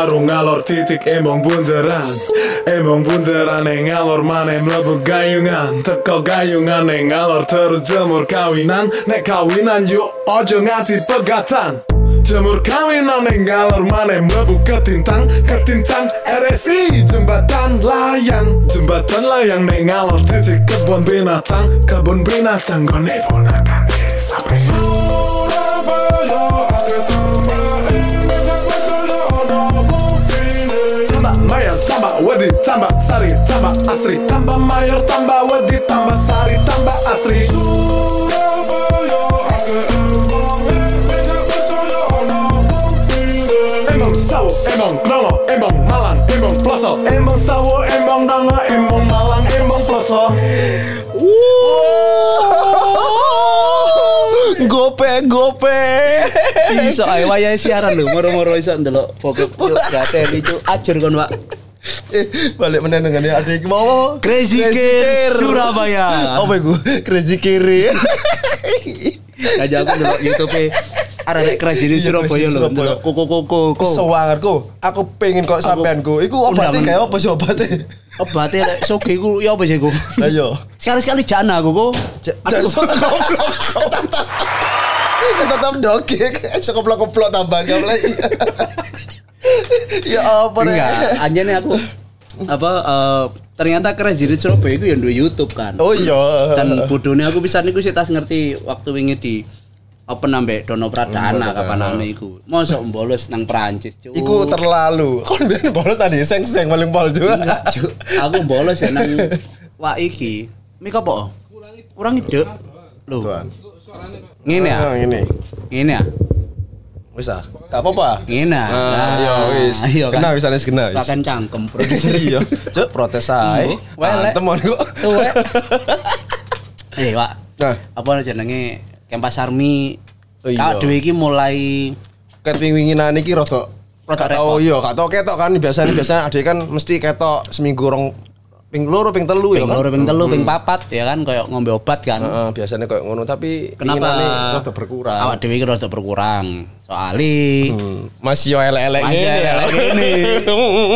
Warung ngalor titik emong bunderan. Emong bunderan yang ngalor mana mlebu gayungan. Teko gayungan yang ngalor terus jemur kawinan. Nek kawinan yuk ojo nganti pegatan. Jemur kawinan yang ngalor mana mlebu ketintang. Ketintang RSI jembatan layang. Jembatan layang nek ngalor titik kebun binatang. Kebun binatang gone ponakan sampai tambah sari tambah asri. Tambah mayor tambah wedi tambah sari tambah asri. Emang sawo, emang nongo, emang malang, emang ploso. Emang sawo, emang nongo, emang malang, emang ploso. Gope, gope. Iso ae wayahe siaran lho, moro-moro iso ndelok pokok yo gaten itu ajur kon, Pak. Eh, balik meneh dengan ada yang mau Crazy Kid Surabaya. Apa iku? Crazy Kiri. Aja aku ndelok YouTube arek rek crazy di Iya, Surabaya Crazy lho, Surabaya. ndelok koko-koko. Sewangarku, aku pengen kok sampeanku. Iku obatnya kayak apa sih obatnya? Obate rek soge ku ya apa sih ku? Ayo. Sekali-sekali jana aku kok. Jangan goblok. Tetap. Tetap dogek. Sekoplok-koplok tambahan kamu lagi. Ya apa nih? Enggak, anjane aku apa eh, ternyata Crazy Rich Surabaya itu yang duwe YouTube kan. Oh iya. Dan bodohnya aku bisa niku sih tas ngerti waktu wingi di open ambek Dono Pradana kapan ame iku. Mosok bolos nang Prancis, Cuk. Iku terlalu. Kon biyen bolos tadi seng-seng paling pol juga. Enggak. Aku bolos ya nang wah iki. Mik apa? Kurang ide. Tuan. Ngene ya. Ah, ini. Ngene ya. Wis ah. Gak apa-apa. Ngene ya. Ah, iya wis. Ayo Kena wis anes kena wis. Pakan cangkem produser. Iya. Cuk protes ae. Antem kok. Tuwek. Eh, Pak. Nah. Apa jenenge Kempas Army Oh, iya. Kak dhewe iki mulai Ket winginan iki rada Rada tau iya, gak tau ketok kan biasanya biasanya ada kan mesti ketok seminggu rong ping loro ping telu ya ping kan. loro ping telu ping papat ya kan kayak ngombe obat kan. Heeh, biasanya kayak ngono tapi Kenapa rada berkurang. Awak dhewe iki rada berkurang. Soali Hmm, Masih yo elek-elek masih ngene ya. elek gini.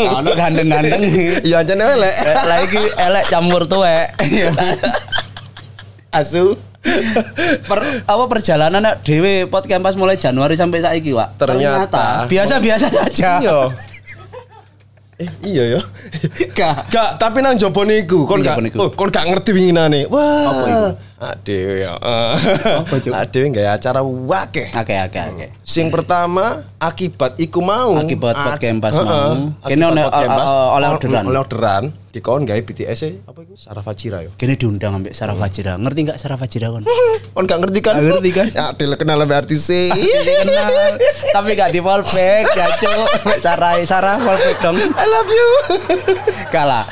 Ono gandeng-gandeng. Iya ancen elek. Lah iki elek campur tuwek. Asu. per, apa perjalanan dhewe podcast pas mulai Januari sampai saiki, Pak. Ternyata- biasa-biasa saja. Iya. Eh, iya ya. Gak. Gak, tapi nang jopo niku kon gak Jopo niku. oh, kon gak ngerti winginane. Wah. Apa iku? Adewe ya. Apa, Cuk? Adewe gak acara wake. Oke, oke, oke. Sing pertama akibat iku mau. Akibat Ak- podcast Heeh. mau. Kene oleh- uh, uh, oleh ol- orderan. Oleh orderan. Dikon gawe BTS -e, apa iku? Sarah Fajira yo. Kini diundang ambek Sarah Fajira. Ngerti nggak Sarah Fajira kon? Kon gak ngerti kan? Ngerti kan? Ya, Adil kenal lebih artis e. Kenal. Tapi gak di wallpack ya cuk. Sarah Sarah wallpack dong. I love you. Kalah.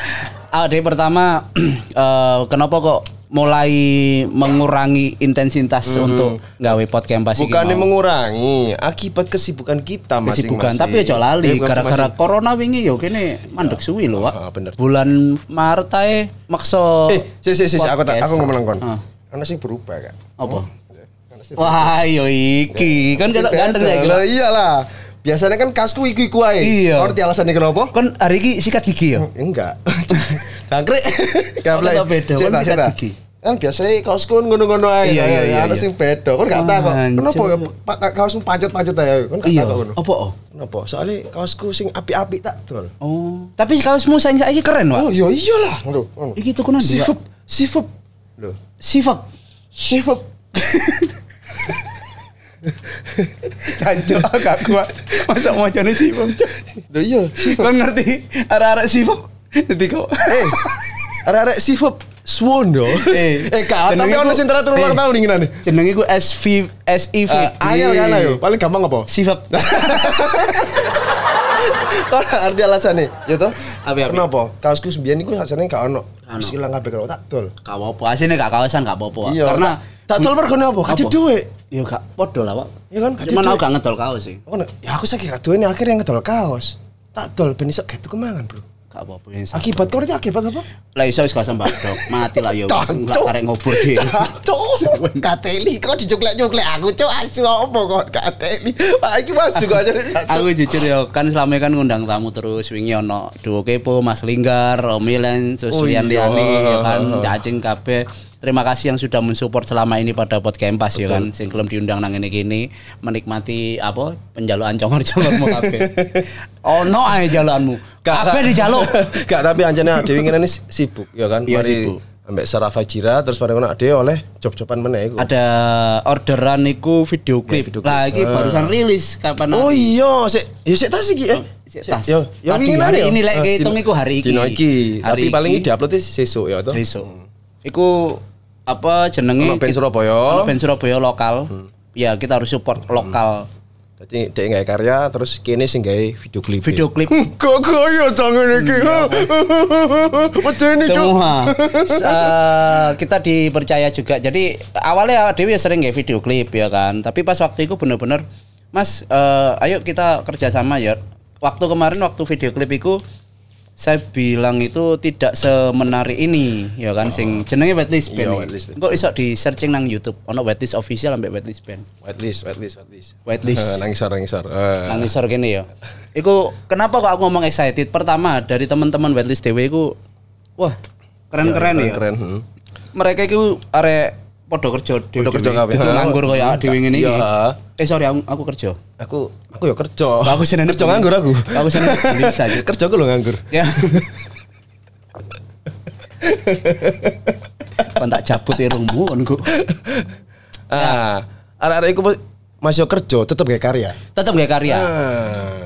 Ah, dari pertama eh, kenapa kok mulai mengurangi intensitas untuk gawe podcast pas iki Bukannya mau? mengurangi, akibat kesibukan kita masing-masing. kesibukan tapi aja lali Iya, bukan gara-gara corona wingi yo kene mandek suwi lho Wak. Ah, bener. bulan Maret ae makso Eh, si si si, aku tak aku ngomong kon. Ah. Ana sing berubah kan. apa Ana sing wah yo iki kan ketok ganteng saiki Lah Wak. iyalah. Biasanya kan kasku iku-iku ae. Iya. Ngerti alasannya kenapa? kan hari ini sikat gigi ya Enggak. Jangkrik. Gak boleh. Cek kan tak, sikat cek tak. Kan biasanya kaosku kan ngono-ngono ae. Iya, iya, iya, Ana iya. sing beda. Kon gak tahu kok. Kenapa ya kaosmu pancet-pancet ae? Kon gak iya tahu ngono. apa oh Kenapa? Soalnya kaosku sing api-api tak dol. oh tapi kaosmu saya saiki keren Wak Oh, iya iyalah. Ngono. ngono. iki tuh kunan Sifep, sifep. Loh, sifat sifep. Cancuk agak kuat. Masa mau jadi sifat? Loh iya, sifep. Kau ngerti arah-arah sifat? Jadi kau Eh, arek-arek sifep Swan yo. Eh, eh kak, tapi ono ku- sing teratur ulang eh. tahun nih nih. jenenge ku SV SIV. Uh, Ayel kan ayo, paling gampang apa? Sifat. Kau arti alasan nih, ya toh? Apa, apa? Kenapa? Kaosku sembilan itu gak ono. Ono. Terus ilang kabeh kalau tak dol. Gak apa-apa, asine gak kawasan gak apa-apa. Iya, Karena tak- dol mergo apa? Kati Apa? duit. Ya gak podo lah, Pak. Iya kan, Cuman aku gak ngedol kaos sih. Aku ya aku sakit gak duwe nih akhirnya ngedol kaos. Tak dol ben iso gitu kemangan, Bro. Gak apa-apa yang sabar. Akibat itu akibat apa? Lah iso wis gak sembadok. Mati lah yo. wis. Enggak karek ngobor dhewe. Cok, kateli kok dicuklek-cuklek aku cok asu apa kok kateli. Pak iki masuk kok aja Aku jujur ya kan selama kan ngundang tamu terus wingi ono Duo Kepo, Mas Linggar, Romilen, terus Oh iya. lian-liane ya kan cacing kabeh. Terima kasih yang sudah mensupport selama ini pada podcast ya kan sing gelem diundang nang ngene kene menikmati apa penjaluan congor-congormu kabeh. ono ae jaluanmu. Kabeh dijaluk. Gak tapi anjane Dewi ngene nih sibuk ya kan. Iya, Mari sibuk. ambek Sarah Fajira terus mari ngono Ade oleh job-joban meneh iku. Ada orderan iku video klip. video klip. Lah iki barusan rilis kapan Oh iya, sik ya sik tas iki eh. Sik Sik, tas. Yo, yo wingi hari ini lek Eh, kehitung iku hari iki. Dino iki. Hari Tapi paling diupload sesuk ya toh. besok. Iku apa jenenge? Ono band Surabaya. Ono band Surabaya lokal. Ya kita harus support lokal. Jadi dia nggak karya terus kene sing gawe video klip. Video klip Kok kaya jangan iki. Macam semua S- eh, kita dipercaya juga. Jadi awalnya Dewi sering nggak video klip ya kan. Tapi pas waktu itu bener-bener Mas, eh, ayo kita kerjasama ya. Waktu kemarin waktu video klip itu saya bilang itu tidak semenarik ini ya kan sing jenenge Wetlist Iya, Band. Wetlist Band. Kok iso di searching nang YouTube ono Wetlist official ambek Wetlist Band. Whitelist, whitelist, whitelist. Whitelist. Eh, Nangisor, nangisor. Eh. nang isor kene ya. Iku kenapa kok aku ngomong excited? Pertama dari teman-teman Wetlist Dewe iku wah keren-keren ya. Keren. hmm. Mereka iku arek podo kerja. Podo kerja kabeh. Nganggur koyo dhewe ngene iki. Iya. Eh sorry aku, aku kerja. Aku aku ya kerja. Aku seneng kerja nganggur aku. Aku seneng bisa aja. kerja aku lo nganggur. Ya. Kon tak cabut irungmu kon ku. Ah, arek-arek iku masih kerja tetep gawe karya. Tetep gak karya. Ah.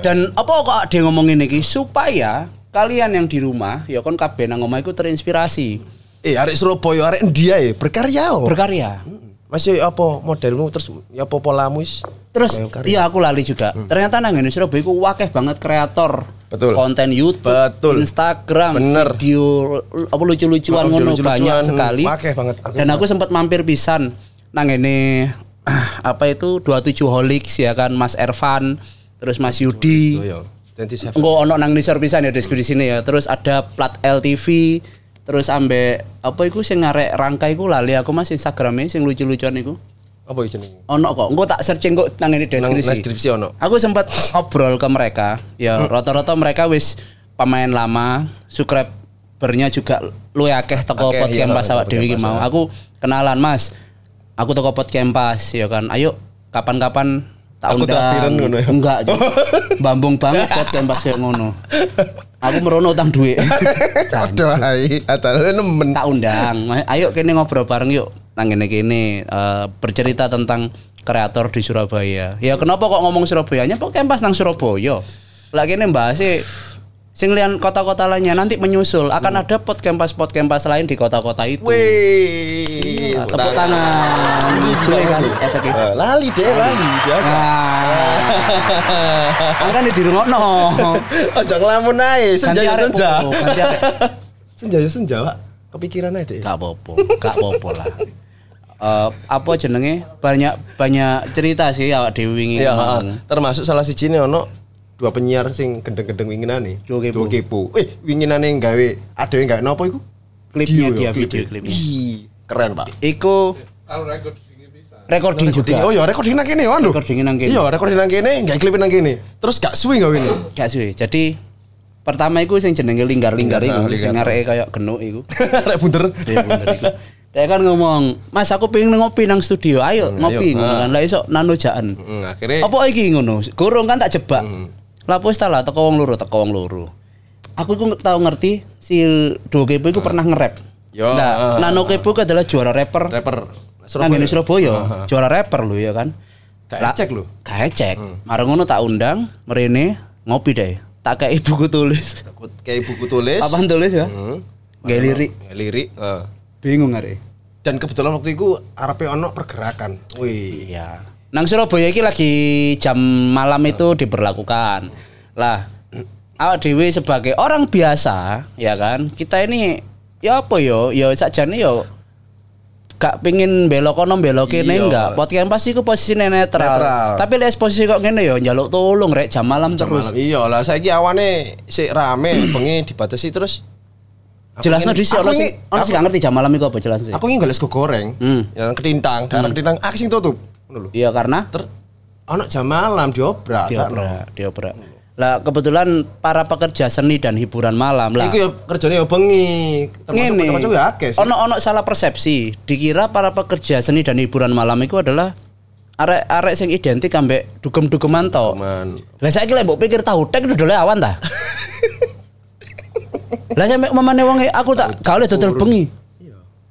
Dan apa kok dia ngomong ini supaya kalian yang di rumah ya kon kabeh nang omah iku terinspirasi Eh, arek Surabaya, arek India ya berkarya oh. berkarya. Masih apa modelmu terus ya apa polamu wis? Terus iya aku lali juga. Ternyata nang ngene Surabaya iku wakeh banget kreator. Betul. Konten YouTube, Betul. Instagram, Bener. video apa lucu-lucuan Oh, ngono lucu-lucuan, banyak hmm, sekali. wakeh banget. Aku Dan aku sempat mampir pisan nang ngene apa itu 27 Holics ya kan Mas Ervan, terus Mas Yudi. Oh, iya. 27. Enggak ono nang nisor pisan ya di sini ya. Terus ada plat LTV, terus ambek apa iku sing ngarek rangkai iku lali aku Mas Instagramnya sing lucu-lucuan iku. Apa jenenge? Ono kok. Engko tak searching kok nang ini Nang deskripsi. deskripsi ono. Aku sempat ngobrol ke mereka. Ya Hmm. rata-rata mereka wis pemain lama, subscribernya juga lu akeh teko Akeh, podcast iya, pas awak dhewe iki podcast, mau. ah. Aku kenalan Mas. Aku teko podcast pas ya kan. Ayo kapan-kapan tak Aku undang. ngono ya? Enggak. Bambung banget podcast pas ngono. Aku merono utang duit. Aduh, hai, atale nemen. tak undang. Ayo kene ngobrol bareng yuk. Nang kene kene eh, bercerita tentang kreator di Surabaya. Ya kenapa kok ngomong Surabayanya? Pokoknya pas nang Surabaya. Lah kene bahas sing lian kota-kota lainnya nanti menyusul akan ada podcast podcast lain di kota-kota itu. Wih, Nah, tepuk tangan. Kan efeknya. Eh, lali deh, lali biasa. Nah, angkan di rungokno. Ojo ngelamun ae, senja ya senja. popo. Senja ya senja, Pak. Kepikiran aja deh. Gak apa-apa, gak apa-apa lah. Eh, apa jenenge banyak banyak cerita sih awak dewi wingi ngomong. termasuk salah siji nih ono dua penyiar sing gendeng-gendeng winginane. Duo kepo. Duo kepo. Eh, winginane gawe ada yang gawe nopo iku? Klipnya Video dia, ya, video klip. klipnya. Ih, keren, Pak. Iku recording juga. Oh iya, recording nang kene lho. Recording nang kene. Iya, recording nang kene, gawe klip nang kene. Terus gak suwi gawe ini. Gak suwe. Jadi pertama iku sing jenenge linggar-linggar iku, Linggar, sing ngareke kayak genuk iku. Rek bunter. Iya bener iku. Dia kan ngomong, "Mas aku pengen ngopi nang studio. Ayo ngopi." ayo. ngono kan. Lah iso nano jaan. Hmm, akhirnya Apa iki ngono? Gurung kan tak jebak. Lah wis lah teko wong loro, teko wong loro. Aku iku tau ngerti si Duo Kepo iku pernah nge-rap. Yo, Nah, ah, Nano Kepo iku adalah juara rapper rapper Nang ngene Surabaya, juara rapper lho ya kan. Gak ecek lho. Gak ecek. Marang ngono tak undang mrene ngopi deh. Tak kayak buku tulis. Takut kayak buku tulis. Apaan tulis ya? Hmm. Gak lirik. Ya, lirik. eh. Bingung are. Dan kebetulan waktu itu arepe ono pergerakan. Wih. Iya. Nang Surabaya iki lagi jam malam itu diberlakukan. Lah, awak dewe sebagai orang biasa, ya kan? Kita ini ya apa yo? Ya sakjane yo gak pingin belok kono belok kene Iya. enggak. Podcast pasti ku posisinya netral. Netral. Tapi lek posisi kok ngene ya njaluk tolong rek jam malam terus. Malam. Iya lah saiki awane sik rame bengi dibatasi terus Jelasno dhisik aku ono sing ono sing gak ngerti jam malam iku apa jelas sih. Aku ingin golek sego goreng Hmm. yang ketintang, daerah ketintang aku sing tutup. Iya karena Ter ono jam malam diobrak. kan. dioprak, dioprak. Lah kebetulan para pekerja seni dan hiburan malam lah. Iku ya kerjane ya bengi. Termasuk ya akeh sih. Ono ono salah persepsi. Dikira para pekerja seni dan hiburan malam itu adalah arek-arek sing identik ambek dugem-dugeman to. Lah saiki lek mbok pikir tahu tek dodole awan ta? Lah sampe mamane wong e, aku tak gak oleh dodol bengi.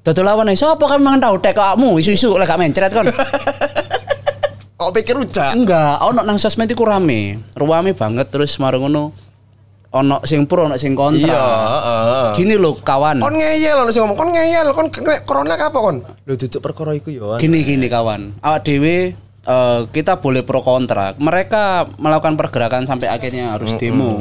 Dodol awan sapa kan mangan tahu tek kamu isu-isu lek gak mencret kon. pikir rujak. Enggak, ono nang sosmed iku rame. Ruame banget terus marang ngono ono sing pro ono sing kontra. Iya, heeh. Gini loh kawan. Kon ngeyel ono sing ngomong, kon ngeyel, kon kena corona apa kon? Lho duduk perkara iku ya. Gini gini kawan, awak dewe eh, kita boleh pro kontra. Mereka melakukan pergerakan sampai akhirnya harus demo,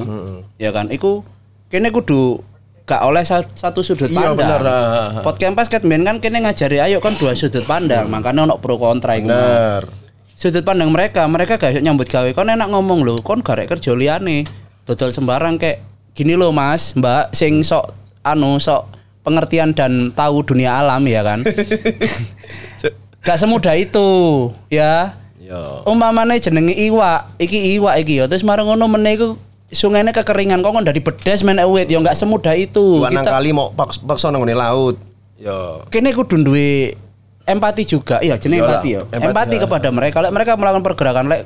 ya kan? Iku kene kudu gak oleh sa- satu sudut Iya, pandang. bener, ah, ah. Podcast kan kene ngajari ayo kan dua sudut pandang, makanya ono pro kontra iku. Bener. Sudut pandang mereka, mereka gak nyambut gawe. Kon enak ngomong lho, kon garek kerja liyane. Dodol sembarang kayak gini loh Mas, Mbak sing sok anu sok pengertian dan tahu dunia alam ya kan. gak semudah itu ya Yo. umpamane jenenge iwak iki iwak iki ya terus marang ngono meneh iku sungainya kekeringan kok dari bedes menek wit ya nggak semudah itu Dua nang kita kali mau paks paksa nang laut. Yo. kene kudu duwe empati juga iya jenenge Iyalah, empati ya empati, empati ya. kepada mereka lek mereka melakukan pergerakan lek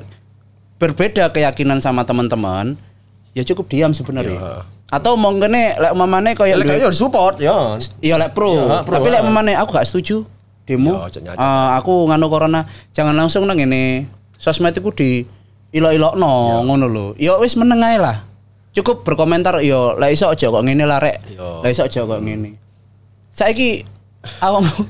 berbeda keyakinan sama teman-teman ya cukup diam sebenarnya Iya. atau mau kene lek mamane Ya koyo lek yo support yo. Iya lek pro. Iya, pro, Tapi lek memane aku gak setuju demo. Ya. Eh, aku nganu corona jangan langsung nang ngene sosmed iku di ilok-ilokno Iya. ngono lho. Ya wis meneng ae lah. Cukup berkomentar yo lek iso aja kok ngene lah rek. Iya. Lek iso aja kok ngene. Saiki awakmu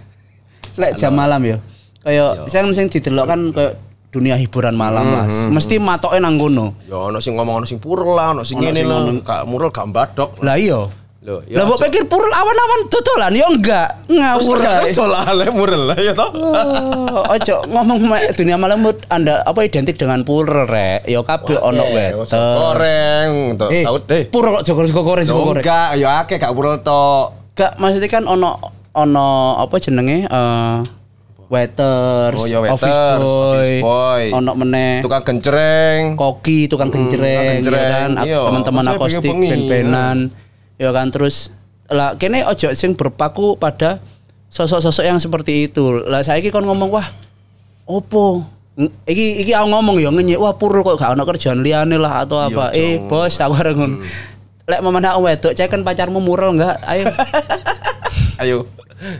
lek jam malam ya. Kayak Iya. sing sing didelok kan kayak dunia hiburan malam Hmm, Mas. Mesti matoke nang kono. Yo ono sing ngomong ono sing purel lah, ono sing ngene lho. Kak murel gak mbadok. Lah iya. Lho, ya Lah mbok pikir purul awan-awan dodolan ya enggak. Ngawur lah lek murel lah ya toh. Oh, ojo ngomong dunia malam Anda apa identik dengan purel rek. Ya kabeh ono weter. Goreng. Eh, Tahu deh. purel kok jogol sego goreng sego Yo, goreng. Enggak, ya akeh gak murel tok. Gak maksudnya kan ono ono apa jenenge eh waiters, Oh, ya, waiters, office boy, office boy. ono meneh Tukang gencereng. koki, tukang genjreng, tukang ya kan, iya. teman-teman Saya akustik, band-bandan, ya kan terus lah kene ojo sing berpaku pada sosok-sosok yang seperti itu. Lah saiki kon ngomong wah opo iki iki aku ngomong ya ngenyek wah purul kok gak ono kerjaan liyane lah atau apa. eh bos aku arep ngono. Lek memandang wedok cek kan pacarmu mural enggak? Ayo. Ayo.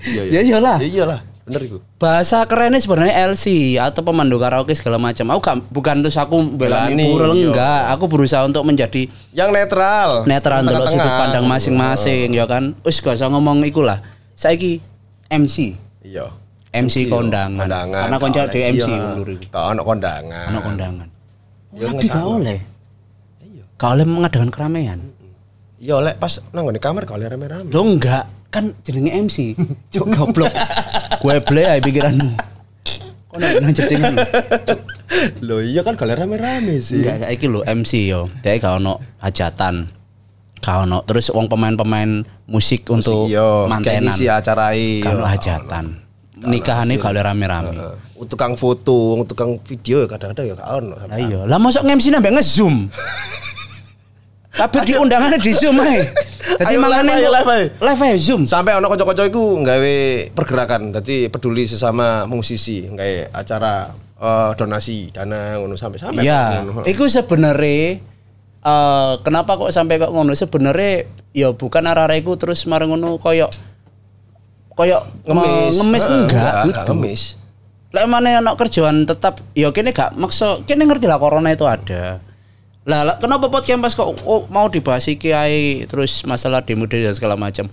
Iya, Ya iyalah. Ya iyalah, bener iku. Bahasa kerennya sebenarnya LC atau pemandu karaoke segala macam. Aku gak, bukan terus aku Belani, mural iya. enggak. Aku berusaha untuk menjadi Yang netral. netral Tengah-tengah. sudut pandang masing-masing ya kan. Wis gak usah ngomong iku lah. Saiki MC, Iya. MC kondangan. Kondangan. Karena konco di oleh. MC Iya. iku. Gak ono kondangan. Ono kondangan. Ya, Tapi ngesakno. gak oleh. Iya. Gak oleh mengadakan keramaian. Iya, lek pas nang ngene kamar gak oleh rame-rame. Lo enggak, kan jenenge MC. Cuk goblok. Gue play ae pikiranmu. Kok nang nang jedingan. Loh, iya kan oleh rame-rame sih. Enggak saiki lho MC yo. Dek gak ono hajatan. Gak ono terus wong pemain-pemain musik untuk Iya, kayak mantenan. ngisi acara iya. Gak ono hajatan. Nikahannya gak oleh rame-rame. Heeh. Tukang foto, tukang video ya kadang-kadang ya gak ono. Lah iya, lah mosok nge-MC nambah nge-zoom. Tapi di undangannya di zoom ae. Dadi Ayo, mangane live ae, kok- live ae. zoom. Sampai ono kanca-kanca iku nggawe pergerakan, dadi peduli sesama musisi, nggawe acara eh, donasi dana ngono sampai sampai Iya, itu sebenarnya eh kenapa kok sampai kok ngono sebenarnya ya bukan arah-arah iku terus marang ngono koyo koyo ngemis, ngemis Heeh, enggak enggak gitu. ngemis. Lek mana ono kerjaan tetap ya kene gak maksa kene ngerti lah corona itu ada. Lah kenapa podcast pas kok oh, mau dibahas iki ae terus masalah demo dan segala macam.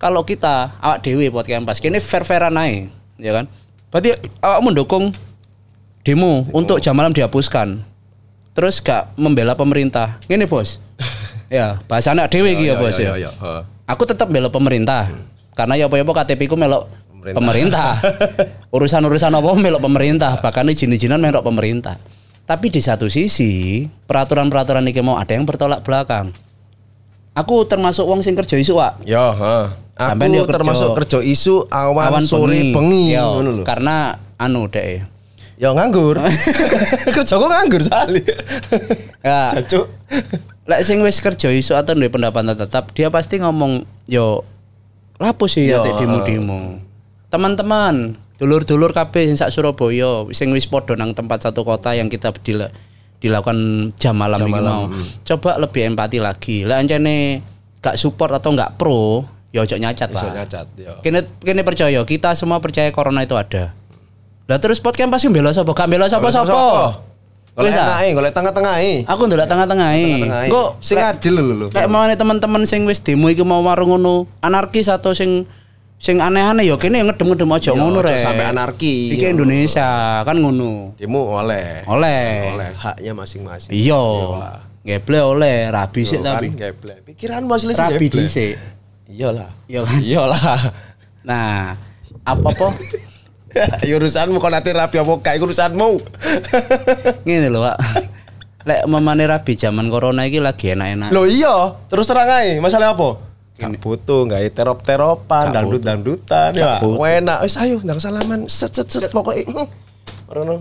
Kalau kita awak dewe podcast pas kene fair-fairan ae, ya kan? Berarti awak mendukung demo, untuk jam malam dihapuskan. Terus gak membela pemerintah. Gini, Bos. ya, bahasanya dewe iki ya, Bos ya. Iya, iya, heeh. Aku tetap bela pemerintah. Karena ya apa-apa KTP ku melok pemerintah. Urusan-urusan apa melok pemerintah, bahkan izin-izinan melok pemerintah. Tapi di satu sisi, peraturan-peraturan ini mau ada yang bertolak belakang. Aku termasuk wong sing kerja isu. Yo, heeh. Sampean Aku yo kerja- termasuk kerja isu awan, sore bengi Yo, ngono lho. Karena anu dek. Ya nganggur. Kerjaku nganggur sali. Ya, Cacuk. lek sing wis kerja isu atau duwe pendapatan tetap, dia pasti ngomong yo lapo sih ya Yo, demo-demo. Teman-teman, dulur-dulur kabeh sing sak Surabaya sing wis padha nang tempat satu kota yang kita dila- dilakukan jam malam Jam malam, mau. Coba lebih empati lagi. Lek ancene gak support atau gak pro, ya ojo nyacat lah. nyacat yo. Kene kene percaya, kita semua percaya corona itu ada. Lah terus podcast pasti bela sapa? Gak bela sapa-sapa. Golek enake, golek tengah-tengahe. Aku ndelok tengah-tengah Tengah-tengahe. Kok sing adil lho lho. Kayak mau teman-teman sing wis demo iki mau warung ngono, anarkis atau sing sing aneh-aneh ya kene ngedem-ngedem aja Yo, ngono rek. sampai anarki. Iki Indonesia kan ngono. Demo oleh. Oleh. Oleh haknya masing-masing. Iya. Ngeble oleh rabi sih Yo, kan, tapi. geblek. Pikiranmu asli sih Rabi dhisik. Iyalah. Iya kan? Iyalah. Nah, apa-apa Ya urusanmu kok nanti rapi apa kayak urusanmu. ngene lho, Pak. Lek memane rabi zaman corona iki lagi enak-enak. Loh iya, terus terang aja. Masalah apa? Gak butuh, gak terop-teropan, dangdut-dangdutan ya. Enak, wis ayo ndang salaman, set set set pokoknya. Orono.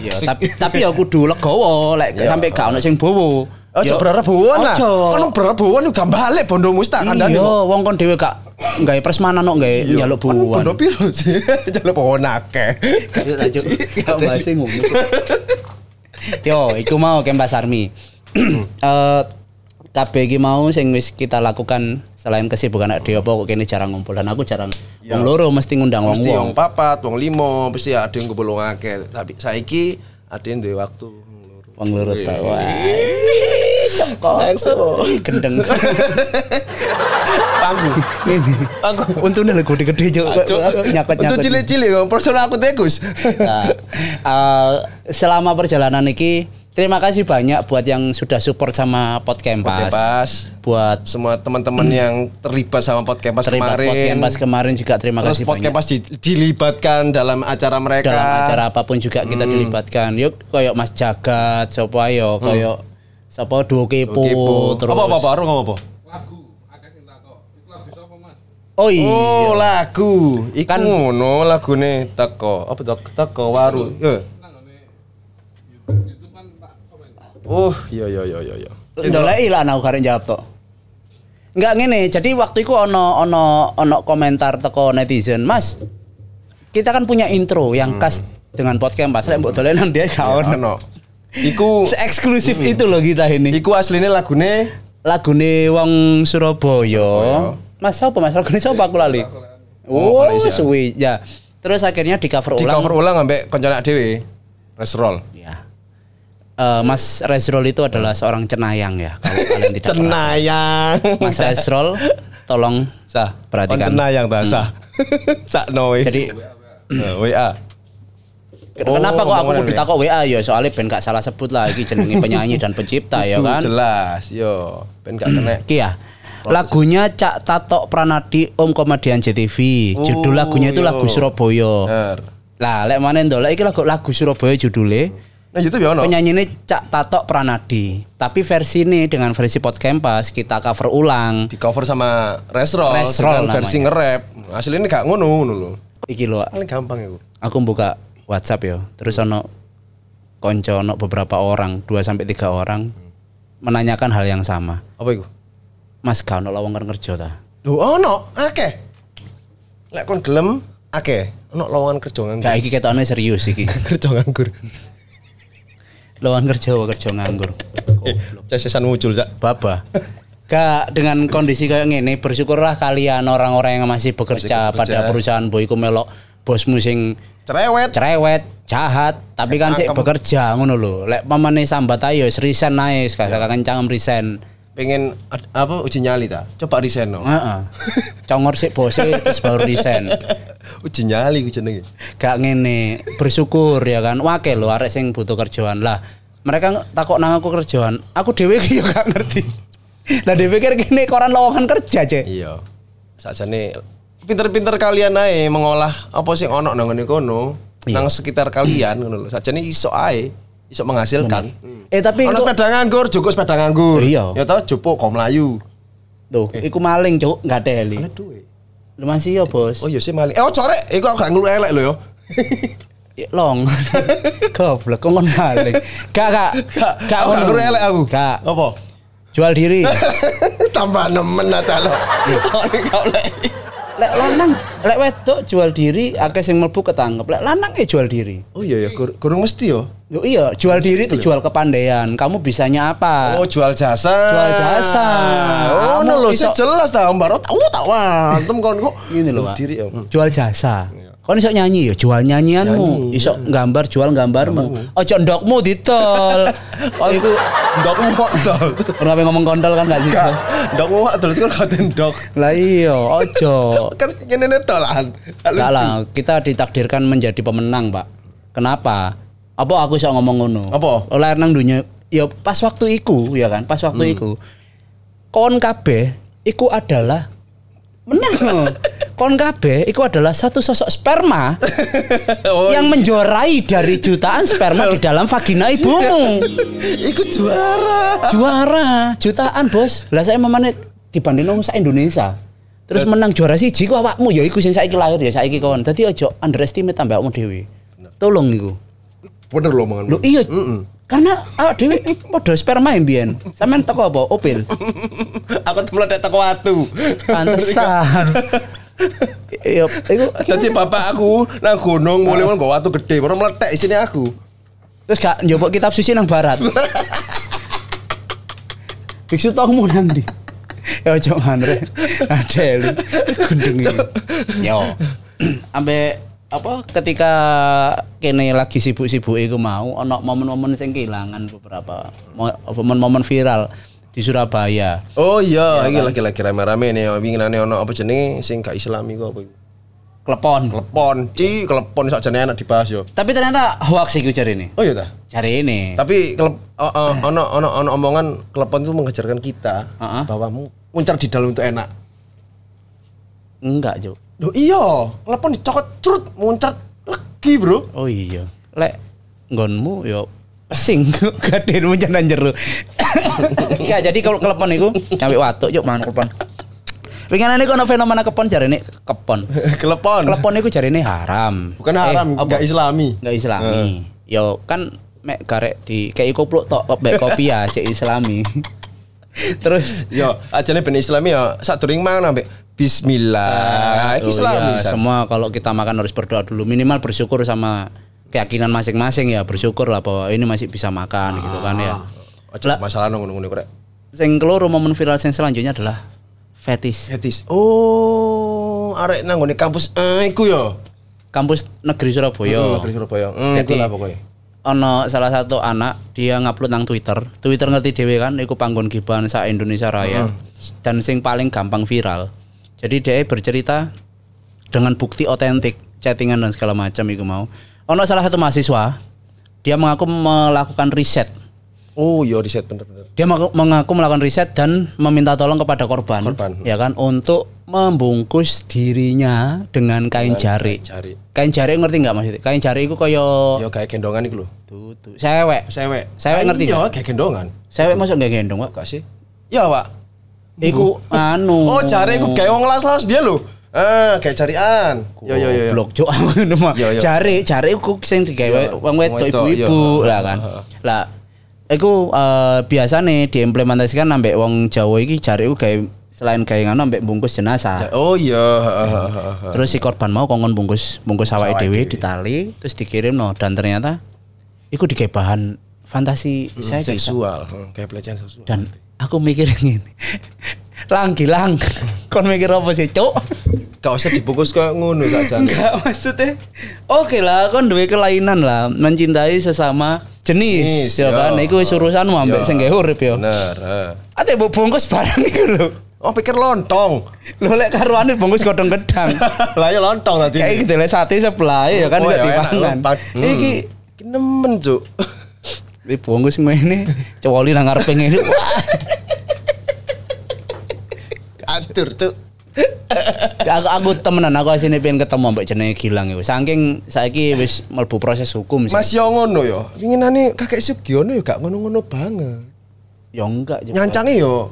Iya, tapi tapi ya kudu legowo lek Iya. sampai gak ono sing bowo. Ojo Ya, berharap buan lah. Kalau berharap buan udah balik bondo mustak kandhane. Iya, wong kon dhewe gak nggawe persmanan kok nggawe njaluk Kan buwan. Bondo piro sih? Jaluk pohon akeh. Lanjut. Gak bahas ngono. Yo, iku mau Kempas Army. Eh kabeh iki mau sing wis kita lakukan selain kesibukan ada apa kok kene jarang ngumpul dan aku jarang Ya. wong loro mesti ngundang wong Mesti wong. papat, wong limo, mesti ada yang kumpul wong akeh. Tapi saiki ada yang duwe waktu. Wong loro ta. Wah. Kok gendeng. Panggu. Ini. Panggu. Untungnya lho gede-gede juk. Nyakot-nyakot. Untuk cilik-cilik kok personal aku tegus. Nah, eh, selama perjalanan ini terima kasih banyak buat yang sudah support sama Podcampas. Pas Buat semua teman-teman yang terlibat sama podcast terlibat kemarin. Podcampas kemarin juga terima Terus kasih banyak. podcast di, dilibatkan dalam acara mereka. Dalam acara apa pun juga kita dilibatkan. Yuk koyok Mas Jagat, sopo ayo, koyok sopo duo kepo, Kepo. terus. Apa apa apa? Arung apa apa? Oh iya. Oh lagu, iku Kan- ngono lagune teko apa teko, teko waru. Yo. Oh iya iya iya iya. iya. Ndoleki lah aku karek jawab tok. Enggak ngene, jadi waktu itu ono ono ono komentar teko netizen, Mas. Kita kan punya intro yang khas dengan podcast Mas. Lek mbok dolenan dia gak ono. Ono. Iku eksklusif itu loh kita ini. iku aslinya lagune Lagune wong Surabaya. Mas apa Mas? Lagune sapa aku lali? Oh, Oh, suwi. Ya. Terus akhirnya di cover di ulang. cover ulang ambek koncone dhewe. Resroll. Ya. Eh, Mas Resrol itu adalah seorang cenayang ya. Kalau kalian tidak pernah. Tenayang. Mas Resrol, tolong sah. Perhatikan. On tenayang ta sah. Sak noe. Jadi Nah, WA. kenapa Oh, kok aku kudu takok WA ya soalnya ben gak salah sebut lah iki jenenge penyanyi dan pencipta ya kan. jelas yo. Ben gak kena. Iki ya. Lagunya Cak Tatok Pranadi Om Komedian JTV. Judul Oh, lagunya itu yo. lagu Surabaya. Lah, lek mana ndolek iki lagu lagu Surabaya judulnya. Nah, YouTube ya ono. Penyanyi ini Cak Tatok Pranadi. Tapi versi ini dengan versi Podcampas kita cover ulang. di cover sama Resroll dengan versi nge-rap. Aslinya gak ngono ngono lho. Iki lho, Paling gampang itu. aku buka WhatsApp ya. Terus ono konco ono beberapa orang, 2 sampai 3 orang menanyakan hal yang sama. Apa itu? Mas gak ono lowongan kerja ta? Duh, ono, akeh. Lek kon gelem, akeh. Ono lowongan kerja nganggur. Gak iki ketokne serius iki. kerja nganggur. Lowongan kerja apa kerja nganggur. Casesan muncul, Cak. Baba. Gak dengan kondisi kayak gini bersyukurlah kalian orang-orang yang masih bekerja, Masih bekerja. pada perusahaan boyku melok bosmu sing Cerewet. cerewet, jahat, tapi kan sih Cakep. bekerja ngono lho. Lek pamane sambat ayo resign naik, kakak kencang resign. Pengen ad- apa uji nyali ta? Coba resign no. Heeh. Congor sih bose terus baru resign. uji nyali ku jenenge. Gak ngene, bersyukur ya kan. Wakil lho arek sing butuh kerjaan lah. Mereka takut nang aku kerjaan. Aku dhewe ki yo gak ngerti. Lah dhewe pikir kene koran lowongan kerja, Cek. Iya. Sakjane pinter-pinter kalian ae mengolah apa sih ono nang ngene kono nang sekitar kalian ngono lho. Sajane iso ae iso menghasilkan. Eh tapi Ono kok- sepeda nganggur, joko sepeda nganggur. Iya. Ya tau jopo kok melayu. tuh, iku maling cuk, enggak teli. Ana duwe. Lu masih ya, Bos? Oh iya sih maling. Eh oh corek, iku aku gak ngelu elek lho yo. Ya, Long. Goblok kok ngon maling. Gak gak gak ngono. ngelu elek aku. Gak. Apa? Jual diri. Tambah nemen ata lo. Kok kau lek. Lek lanang, lek wedok jual diri akeh sing mlebu ketangkep. Lek lanang ya jual diri. Oh iya ya, gur- gurung mesti yo. Yo iya, jual diri itu jual kepandaian. Kamu bisanya apa? Oh jual jasa. Jual jasa. Oh, no lo iso- jelas dah Mbak. Oh, tak wantem kon kok. Gini loh. Diri yo. Jual jasa. Kau iso nyanyi ya, jual nyanyianmu. Nyanyi, Iso gambar, jual gambarmu. Ojo ndokmu ditol. Iku Ndok muak dol. kenapa ngomong kontol kan gak gitu. Ndok muak dol itu kan katen ndok. Lah iya, ojo. Kan ngene dolan. Gak lah, kita ditakdirkan menjadi pemenang, Pak. Kenapa? Apa aku iso ngomong ngono? Apa? Oleh nang dunia ya pas waktu iku ya kan, pas waktu iku. Kon kabeh iku adalah menang. Kon kabeh iku adalah satu sosok sperma Oh, yang menjorai dari jutaan sperma di dalam vagina ibumu. Iku juara. Juara, jutaan, Bos. Lah saya memane dibanding nang sak Indonesia. Terus menang juara siji ku awakmu ya iku sing saiki lahir ya saiki kon. Dadi ojo underestimate tambah awakmu dhewe. Tolong iku. Bener lo mangan. Lho iya. Karena awak dhewe padha sperma mbiyen. Sampeyan teko apa? Opil. Aku meledak teko watu. Pantesan. Iya, iku Tadi bapak aku nang gunung mulai nggo watu gede, baru meledak isine aku. terus gak njopok kitab suci nang barat. Biksu tongmu nang ndi? Ya ojo manre. Adel. Gendeng iki. Yo. Ambe apa ketika kene lagi sibuk-sibuk iku mau ana momen-momen sing kehilangan beberapa mo- momen-momen viral di Surabaya. Oh iya, iki lagi-lagi rame-rame nih, winginane ono apa jenenge sing gak islami kok apa iku. Klepon. Klepon, ci klepon sakjane enak dibahas yo. Tapi ternyata hoax iku cari ini. Oh iya ta? Cari ini. Tapi klep, ono ono ono omongan klepon itu mengajarkan kita Heeh. bahwa mu- muncar di dalam itu enak. Enggak, Jo. Loh iya, klepon dicokot trut muncar lagi, Bro. Oh iya. Lek nggonmu yo pesing gadenmu jangan jero. Enggak, jadi kalau kelepon iku sampai watuk yuk mangan kelepon. Pengen ini kono fenomena kepon jarene kepon. Klepon. Kelepon iku jarene haram. Bukan haram, Eh, enggak islami. Enggak islami. Yo kan mek garek di kayak kopluk tok kopi ya cek islami. Terus Yo, ajane ben islami ya sadurunge mangan ambek bismillah. Iki Oh islami. iya, San. semua kalau kita makan harus berdoa dulu minimal bersyukur sama keyakinan masing-masing ya bersyukur lah bahwa ini masih bisa makan gitu kan ya. Aja Lah, masalah nang ngono-ngono korek. sing keloro momen viral sing selanjutnya adalah fetish. Fetis. Oh, arek nang kampus eh iku yo. Kampus negeri Surabaya. Negeri Surabaya. Hmm, Jadi lah pokoknya. Ono salah satu anak dia ngupload nang Twitter. Twitter ngerti dhewe kan iku panggon gibahan sa Indonesia Raya. Dan sing paling gampang viral. Jadi dia bercerita dengan bukti otentik, chattingan dan segala macam iku mau. Ono salah satu mahasiswa dia mengaku melakukan riset. Oh, iya riset bener-bener. Dia mengaku melakukan riset dan meminta tolong kepada korban, Korban. ya kan untuk membungkus dirinya dengan kain jari. Cari. Kain jari ngerti nggak maksudnya? Kain jari itu koyo Yo kayak gendongan iku lho. tuh, tuh. Sewek. Sewek. Sewek ngerti Iya, kayak gendongan. Sewek masuk nggak gendong, Pak? Gak sih? Ya, Pak. Iku anu. Oh, jare iku gawe wong las-las biar lho. Ah, kayak carian. Yo yo yo. Blok cuk aku ngono mah. Yo, yo. Jari, jari iku sing digawe Yo, wong wedok ibu-ibu lah kan. Lah iku eh, biasa nih diimplementasikan ambek wong Jawa iki jari iku gawe selain gawe ngono ambek bungkus jenazah. Oh iya. Terus si korban mau kongkon bungkus bungkus awake dhewe ditali terus dikirim no dan ternyata iku digawe bahan fantasi saya seksual, Hmm, kayak pelecehan seksual. dan aku mikir ngene. Lang gilang. Kon mikir apa sih, Cuk? Gak usah dibungkus kayak ngono sakjane. Enggak maksudnya. Oke lah, kon duwe kelainan lah, mencintai sesama jenis, Jenis, ya kan. Iku wis urusanmu ambek Yo. sing gawe urip ya. Bener. Ate mbok bungkus barang iku lho. Oh, pikir lontong. Lho lek karuane bungkus godhong gedang. Lah ya lontong tadi. Kayak gitu sate sebelah ya kan Oh, gak ya, enak, dipangan. Hmm. Iki Iki nemen, Cuk. Ini bungkus ngene, cowoli nang ngarepe ngene. Wah. Atur, Cuk. aku, aku temenan aku asine pengen ketemu mbak jenenge Gilang iku. Saking saiki wis mlebu proses hukum sih. Mas yo ngono yo. Winginane kakek Sugiono yo gak ngono-ngono banget. Ya enggak juga. Nyancange yo.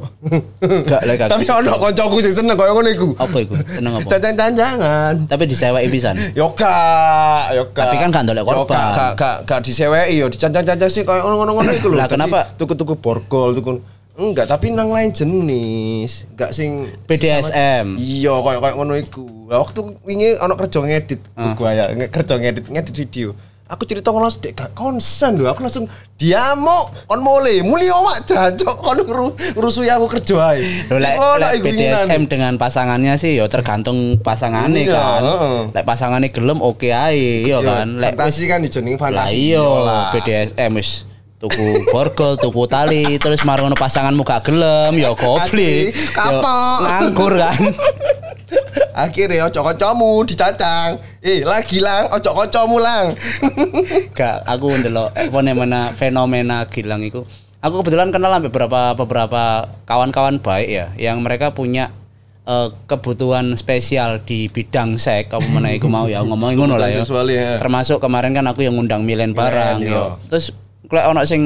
Enggak lah kakek. Tapi ono kancaku sing seneng koyo ngono iku. Apa iku? Seneng apa? Cancang-cancangan. Tapi diseweki pisan. Yo gak, yo gak. Tapi kan gak ndolek Yo korban. gak, gak, gak, gak diseweki yo dicancang-cancang sih koyo ngono-ngono iku lho. Lah, kenapa? Tuku-tuku borgol, tuku Enggak, tapi nang lain jenis. Enggak sing BDSM. Iya, koyo koyo ngono iku. Lah waktu wingi ono kerja ngedit, Ah. gua ya nge- kerja ngedit ngedit video. Aku cerita ngono dek gak konsen lho, aku langsung diamuk kon mule, muli awak jancok kon ngru ngrusui aku kerja ae. Lho lek. BDSM dengan pasangannya sih ya tergantung pasangannya Iya, kan. heeh. Lek pasangannya gelem oke ae ya kan. Lek fantasi kan dijeneng fantasi. iya lah. BDSM wis tuku borgol, tuku tali, terus marung ono pasanganmu gak gelem ya gobli. Ati, kapok. Nganggur kan. Akhirnya ojo kancamu dicancang. Eh, lagi lang, ojo kancamu lang. Gak, aku ndelok fenomena fenomena Gilang itu. Aku kebetulan kenal beberapa beberapa kawan-kawan baik ya, yang mereka punya eh, kebutuhan spesial di bidang seks apa mana iku mau ya ngomongin ngono lah ya. Kebutuhan seksual, ya. Termasuk kemarin kan aku yang ngundang milen barang ya. Terus klek ono sing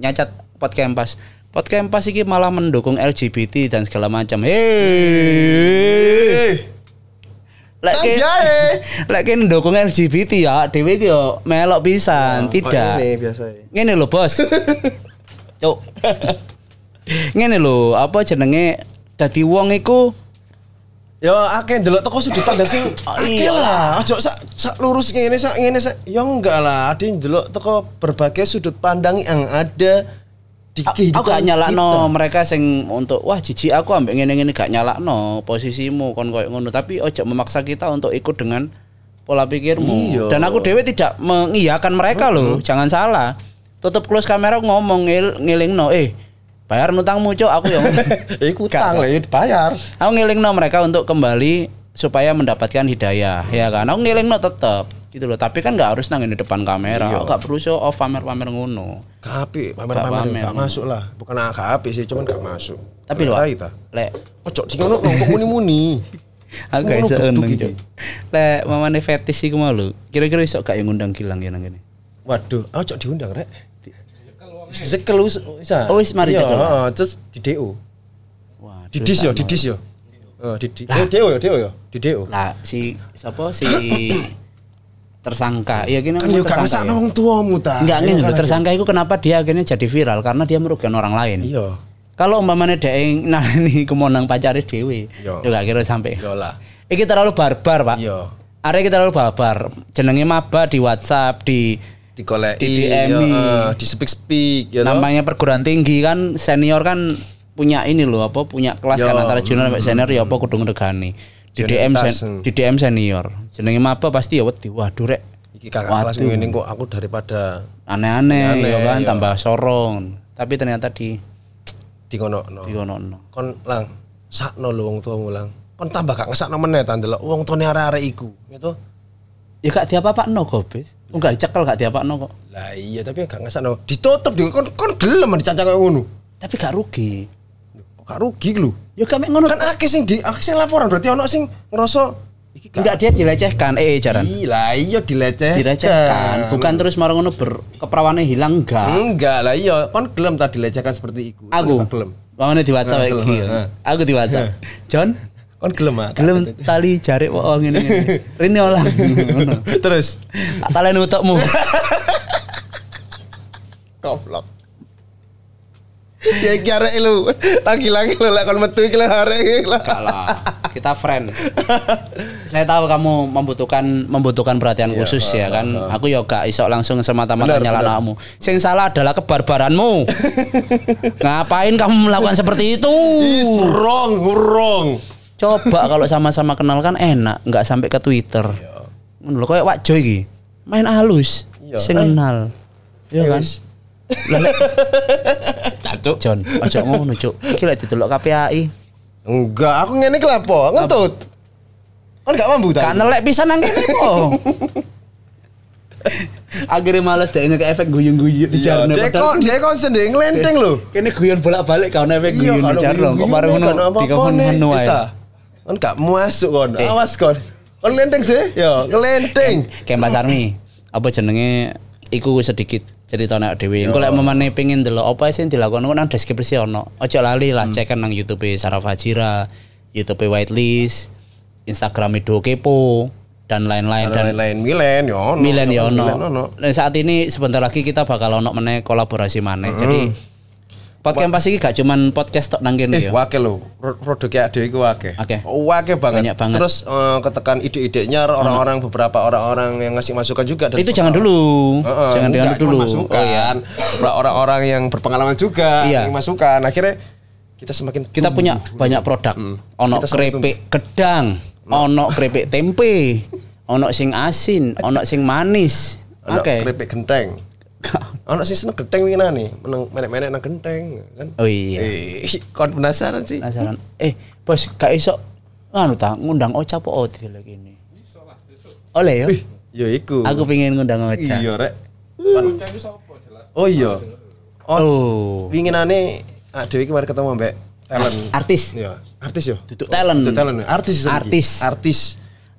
nyacat podcast Pot Kempas iki malah mendukung LGBT dan segala macam. Hei. Lek Nang ke- jae. lek ke mendukung LGBT ya dhewe iki yo melok pisan, tidak. Ini biasa. Ngene lho, Bos. Cuk. Ngene lho, apa jenenge dadi wong iku Yo akeh ndelok toko sudut pandang sing akeh iya lah. Ojo sak sak lurus ngene sak ngene sak. Ya enggak lah, ada yang ndelok toko berbagai sudut pandang yang ada aku gak nyalakno mereka sing untuk wah jijik aku ambek ngene-ngene. Gak nyalakno posisimu kon koyo ngono. Tapi ojo memaksa kita untuk ikut dengan pola pikirmu. Iya. dan aku dewe tidak mengiyakan mereka loh jangan salah. Tutup close kamera ngomong ngil, ngilingno eh bayar nutangmu cok aku yang Eh iku utang lah ya dibayar. aku ngilingno mereka untuk kembali supaya mendapatkan hidayah ya kan? Aku ngilingno tetep gitu loh tapi kan nggak harus nangin di depan kamera Iya. aku gak perlu show off pamer-pamer ngono Kapi, pamer-pamer pamer. gak masuk lah. Bukan kapi sih, cuman gak masuk. tapi kita. lek Ojo sing ngono nongkok muni-muni. Aku gak undang, iki. Cuk. Lek mamane fetish iku mau lho. Kira-kira iso gak yang ngundang Gilang ya nang kene. Waduh, ojo diundang rek. Wis bisa. Oh, wis mari Iya, cekel. heeh, terus di DO. Wah, Di dis yo, di dis yo. Eh, di DO yo, DO yo. Di DO. Lah si sapa si tersangka. Iya gini Kan yo gak ngesakno wong tuamu ta. Enggak Iya, ngene kan lho, lagi. tersangka itu kenapa dia akhirnya jadi viral karena dia merugikan orang lain. Iya. Kalau umpamanya dia yang nah ini kemonang pacare dhewe, Iya. yo gak kira sampai. Yo lah. Iki terlalu barbar, Pak. Iya. Arek iki terlalu barbar. Jenenge maba di WhatsApp, di Digoleki, Di DM-i. yo, eh, di speak-speak ya toh. namanya perguruan tinggi kan senior kan punya ini loh apa punya kelas Yo, kan antara junior sampai senior ya apa kudu ngregani di DM sen- di DM senior jenenge maba pasti ya wedi waduh rek Iki kakak kelas ngene kok aku daripada aneh-aneh Aneh, ya kan iya. tambah sorong tapi ternyata di di ngono no. di kono Kon lang sakno lho wong tuamu lang. Kon tambah gak ngesakno meneh ta ndelok wong tuane arek-arek iku. Gitu. ya gak diapa-apakno kok bis enggak dicekel gak diapa-apakno kok Lah iya tapi gak ngesakno. Ditutup di kon kon gelem dicancang kayak ngono. tapi gak rugi gak rugi lho. Ya gak mek ngono Kan akeh sing di akeh sing laporan berarti ono sing ngerasa iki enggak dia dilecehkan eh jaran Iya iya dilecehkan. dilecehkan bukan terus marang ngono berkeperawannya hilang enggak Enggak lah iya kon gelem ta dilecehkan seperti iku. Aku gelem. Bangane di WhatsApp iki. Aku di WhatsApp. John, Kon gelem ah. gelem tali jarik kok ngene ngene. Rene olah. Terus Tak taleni utukmu. goblok. Ya iki arek lu. Lagi-lagi lu lek kon metu iki lho arek. Kita friend. Saya tahu kamu membutuhkan membutuhkan perhatian khusus ya kan. Aku ya gak iso langsung semata-mata kamu. Sing salah adalah kebarbaranmu. Ngapain kamu melakukan seperti itu? Is wrong, wrong. Coba kalau sama-sama kenal kan enak, nggak sampai ke Twitter. Ngono lho koyo Wak Joy iki. Main halus, Iya. sing Eh. kenal. Iya kan? Wis. Cacuk. John, aja ngono, Cuk. Iki lek didelok KPAI. Enggak, aku ngene iki lho apa? Ngentut. Kon gak mambu ta? Kan nelek pisan nang kene kok. Akhirnya males deh nge efek guyung-guyung di Iya, jarno. dia kok dia konsen deh ngelenteng lho. Kene guyon bolak-balik kau efek Iya, guyung di jarno. Kok bareng kan ngono dikon nih, anu ae. Kan gak masuk kon. Eh. Awas kon. Kon ngelenteng sih? Yo, ngelenteng. Kayak Mbak Sarmi, apa jenenge iku sedikit cerita nek dhewe. Engko lek memane pengen delok apa sih dilakukan nang deskripsi ono. Ojo lali lah cek nang YouTube Sarah Fajira, YouTube Whitelist, Instagram Edo Kepo dan lain-lain dan lain-lain milen yo ono. Milen ya ono. Dan saat ini sebentar lagi kita bakal ono meneh kolaborasi maneh. Jadi podcast pas iki gak cuman podcast tok nang kene Eh, ya. wake lho. Pro- Produknya ade iku wake. Oke. Wake banget. Banyak banget. Terus eh, ketekan ide-idenya orang-orang beberapa orang-orang yang ngasih masukan juga dari Itu jangan dulu. Jangan enggak, jangan dulu. Masukan. Oh iya. Orang-orang yang berpengalaman juga Iya. yang masukan. Akhirnya kita semakin Kita punya banyak produk. Ono Kita semakin keripik gedang, ono keripik tempe, ono sing asin, ono sing manis. Ono Oke. keripik genteng. Ono sih seneng genteng wingi nih, meneng menek-menek nang genteng kan. Oh iya. Eh, kon penasaran sih. Penasaran. Eh, bos, gak iso nganu ta ngundang Ocha apa Odi lagi ini? Oleh ya. Wih, yo iku. Aku pengen ngundang Ocha. Iya, Rek. Oh iya. Oh, Oh. winginane ah Dewi kemarin ketemu Mbak talent. Artis. Iya, artis yo. Duduk talent. Duduk talent. Artis. Artis. Artis.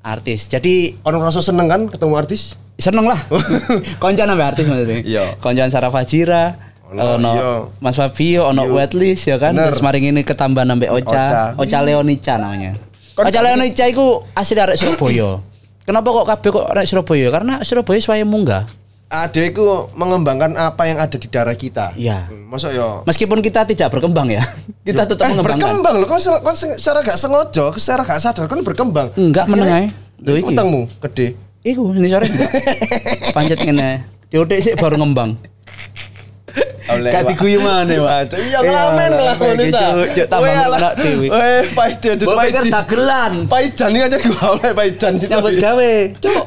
Artis. Jadi Ono rasa seneng kan ketemu artis? Seneng lah. Koncan sampai artis maksudnya. Iya. Koncan Sarah Fajira. Ono, Ono iya. Mas Fabio, ono Wetlist ya kan. Bener. Terus maring ini ketambahan sampai Ocha. Ocha. Ocha Leonica namanya. Kon- Ocha Leonica itu asli arek Surabaya. Kenapa kok kabeh kok arek Surabaya? Karena Surabaya swaya munggah. Ade iku mengembangkan apa yang ada di darah kita. Iya. Hmm, Masuk yo. Meskipun kita tidak berkembang ya. Kita tetap eh, mengembangkan. berkembang loh, kan se- se- secara gak sengaja, secara gak sadar kan berkembang. Enggak, meneng ae. Lho, iki. Utangmu gede. Iku ini sore. Pancet ngene. Diotek sih baru ngembang. Pak. diguyu mana, Pak? Itu Iya ngamen lah ngono ta. tambah anak dewe. Eh, pahit ya, Mbok pikir dagelan. Paijan ini aja gua oleh Paijan itu. Nyambut gawe. Cuk.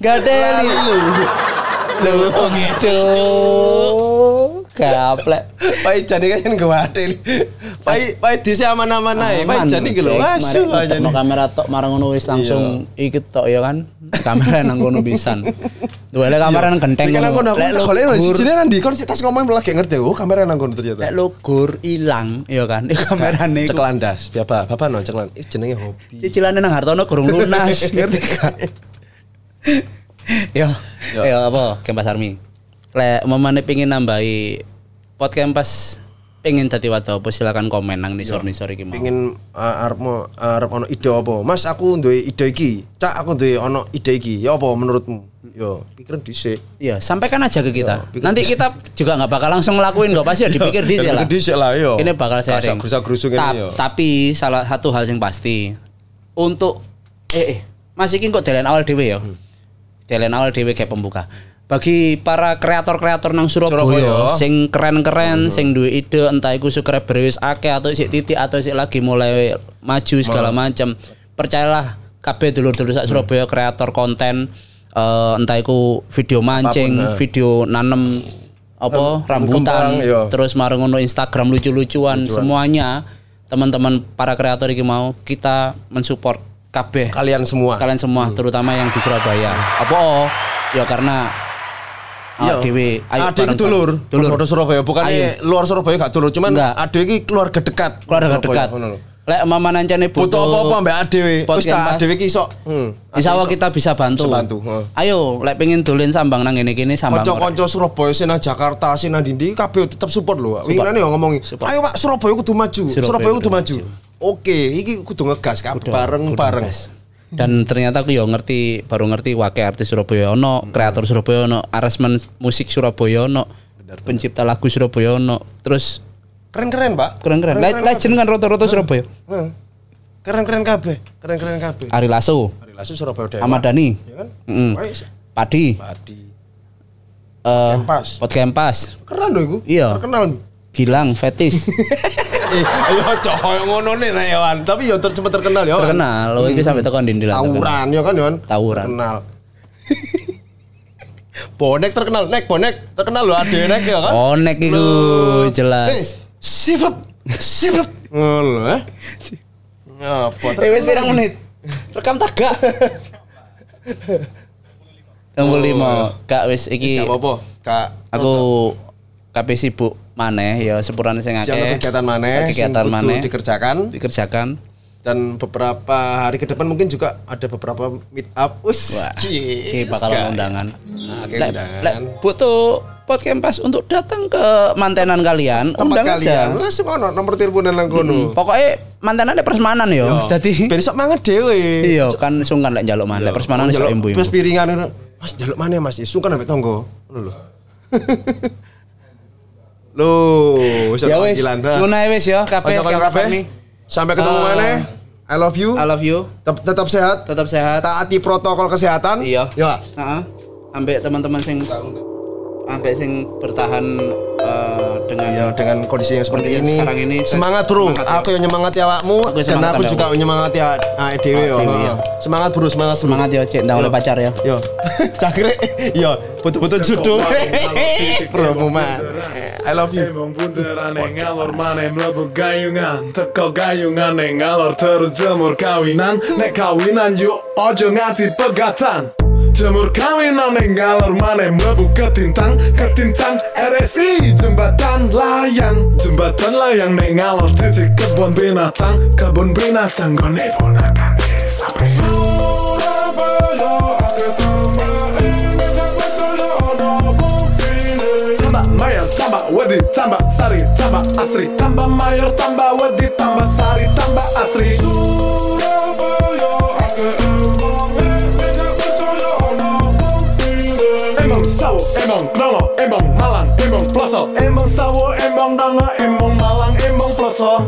Gak ada lu. Lu gitu. Gaplek. Paijan ini kan gua ada ini. Pai pai di aman-aman ae. Paijan iki lho. Asyik aja. Mau kamera tok marang ngono wis langsung ikut tok ya kan. Kamera nang kono pisan. Duwe kamera nang genteng. Ini kan aku ngono. aku Lek tak golek lho lugur- sijine nanti kon tas ngomong lagi ngerti. Oh, kamera nang kono ternyata. Lek lugur ilang ya kan. Di kamerane Cek iku. landas. Bapak, bapak no cek landas. Jenenge hobi. Cicilannya nang Hartono kurung lunas, ngerti gak? Yo, yo apa Kempas Army. Lek memane pengin nambahi podcast pas pengen dadi wadah apa silakan komen nang nisor-nisor iki mau. Pengin uh, arep mau arep ono ide apa? Mas aku duwe ide iki. Cak aku duwe ono ide iki. Ya apa menurutmu? Yo, pikiran dhisik. Iya, sampaikan aja ke kita. pikir- Nanti kita juga nggak bakal langsung ngelakuin kok pasti ya dipikir di lah. Dhisik lah, yo. Ini bakal sharing. grusa-grusu Ta- yo. Tapi salah satu hal yang pasti untuk eh, eh Mas iki kok delen awal dhewe ya. Hmm. Awal dhewe kayak pembuka. Bagi para kreator-kreator nang Surabaya, Surabaya. sing keren-keren, Hmm. sing duwe ide entah iku subscriber wis akeh atau sik titik atau sik lagi mulai maju segala Hmm. macam. Percayalah kabeh dulur-dulur sak Surabaya kreator konten eh, entah iku video mancing, Apa pun, video nanem apa rambutan, kembang, iya. terus marang ngono Instagram lucu-lucuan semuanya teman-teman para kreator iki mau kita mensupport kabeh Kalian semua. kalian semua terutama yang di Surabaya. Apa oh? Ya karena Iya. ayo Ade iki dulur, Dulur. Surabaya, bukan luar Surabaya gak dulur, cuman ade iki keluarga dekat. Keluarga dekat. Lek mama nancane butuh Butuh apa-apa mbak adewe. Wis tak adewe iki iso. Hmm. Insya Allah Ade iso. kita bisa bantu. Bisa bantu, heeh. Ayo, lek pengen dolen sambang nang ngene kene sambang. Kanca-kanca Surabaya sing nang Jakarta, sing nang ndi kabeh tetep support lho. Winginane yo ngomongi, "Ayo Pak, Surabaya kudu maju. Surabaya Surabaya kudu maju." Oke, iki kudu ngegas kabeh bareng-bareng. Dan ternyata aku yo ngerti baru ngerti wake artis Surabaya ono, kreator Surabaya ono, arrangement musik Surabaya ono, pencipta lagu Surabaya ono. Terus Keren-keren, Pak. keren-keren. Le- Legend kan rata-rata Surabaya. Heeh. Keren-keren kabeh, keren-keren kabeh. Ari Lasso, Hari lasu Surabaya Dewa. Ahmad Dhani, Ya kan? Mm. Padi, Padi. eh Kempas. Pot Kempas, Keren iku. Iya. Terkenal. Gilang, Fetis. Eh, ayo coy ngono nih nah, Yohan. Tapi yo ter sempat terkenal yo. terkenal, lo iki sampai tekan dindi lah. Tawuran yo kan Yohan. Tawuran. Terkenal. bonek terkenal, nek bonek terkenal lo ade nek ya kan. Bonek iku, Loh. jelas. Eh, sipep, sipep. Ngono eh. Apa? Eh wis pirang menit? Rekam tagak. Tunggu lima, kak wis iki Gak apa-apa. Kak, aku kabeh sibuk maneh ya sepurane sing siapa akeh. kegiatan mana? Kegiatan maneh dikerjakan. dikerjakan. dan beberapa hari ke depan mungkin juga ada beberapa meet up. Us, Oke, bakal undangan. Nah, oke, Lek- undangan. lek butuh podcast pas untuk datang ke mantenan kalian, tempat undang kalian aja. langsung ono nomor telepon nang kono. Pokoknya mantenannya persemanan yo. Jadi ben iso mangan dhewe. iya kan sungkan lek njaluk maneh, lek persemanan iso embu. Wis piringan ngono. Mas jaluk mana Mas? Isu kan ambek tonggo. Ngono lho. Loh, wis Ya wis, ngono ae wis ya kabeh kabeh. Sampai ketemu Eh, mana? I love you. I love you. Tetap, tetap sehat. Tetap sehat. Taati protokol kesehatan. Iya. Ya. Heeh. Ambek teman-teman sing ambek sing bertahan eh, dengan Iya, dengan kondisi yang seperti Kondisi ini. sekarang ini, semangat bro. semangat, ya. aku yang nyemangati awakmu Aku dan aku ambek juga awakmu. nyemangati awake dhewe yo. Iya. Semangat bro, semangat bro. semangat ya cek ndang oleh pacar ya. Yo. Cakre. Yo, betul-betul jodoh. Promo man. I love you. Emang bunderan yang ngalor maneh mlebu gayungan. Teko gayungan yang ngalor terus jemur kawinan. Nek kawinan yuk ojo ngati pegatan. Jemur kawinan yang ngalor maneh mlebu ketintang. Ketintang RSI jembatan layang. Jembatan layang nek ngalor titik kebun binatang. Kebun binatang gone ponakan sampai wedi tambah sari tambah asri. Tambah mayor tambah wedi tambah sari tambah asri. Surabaya emang percaya ono buktine emang sawo emang dongo emang malang emang ploso emang sawo emang dongo emang malang emang ploso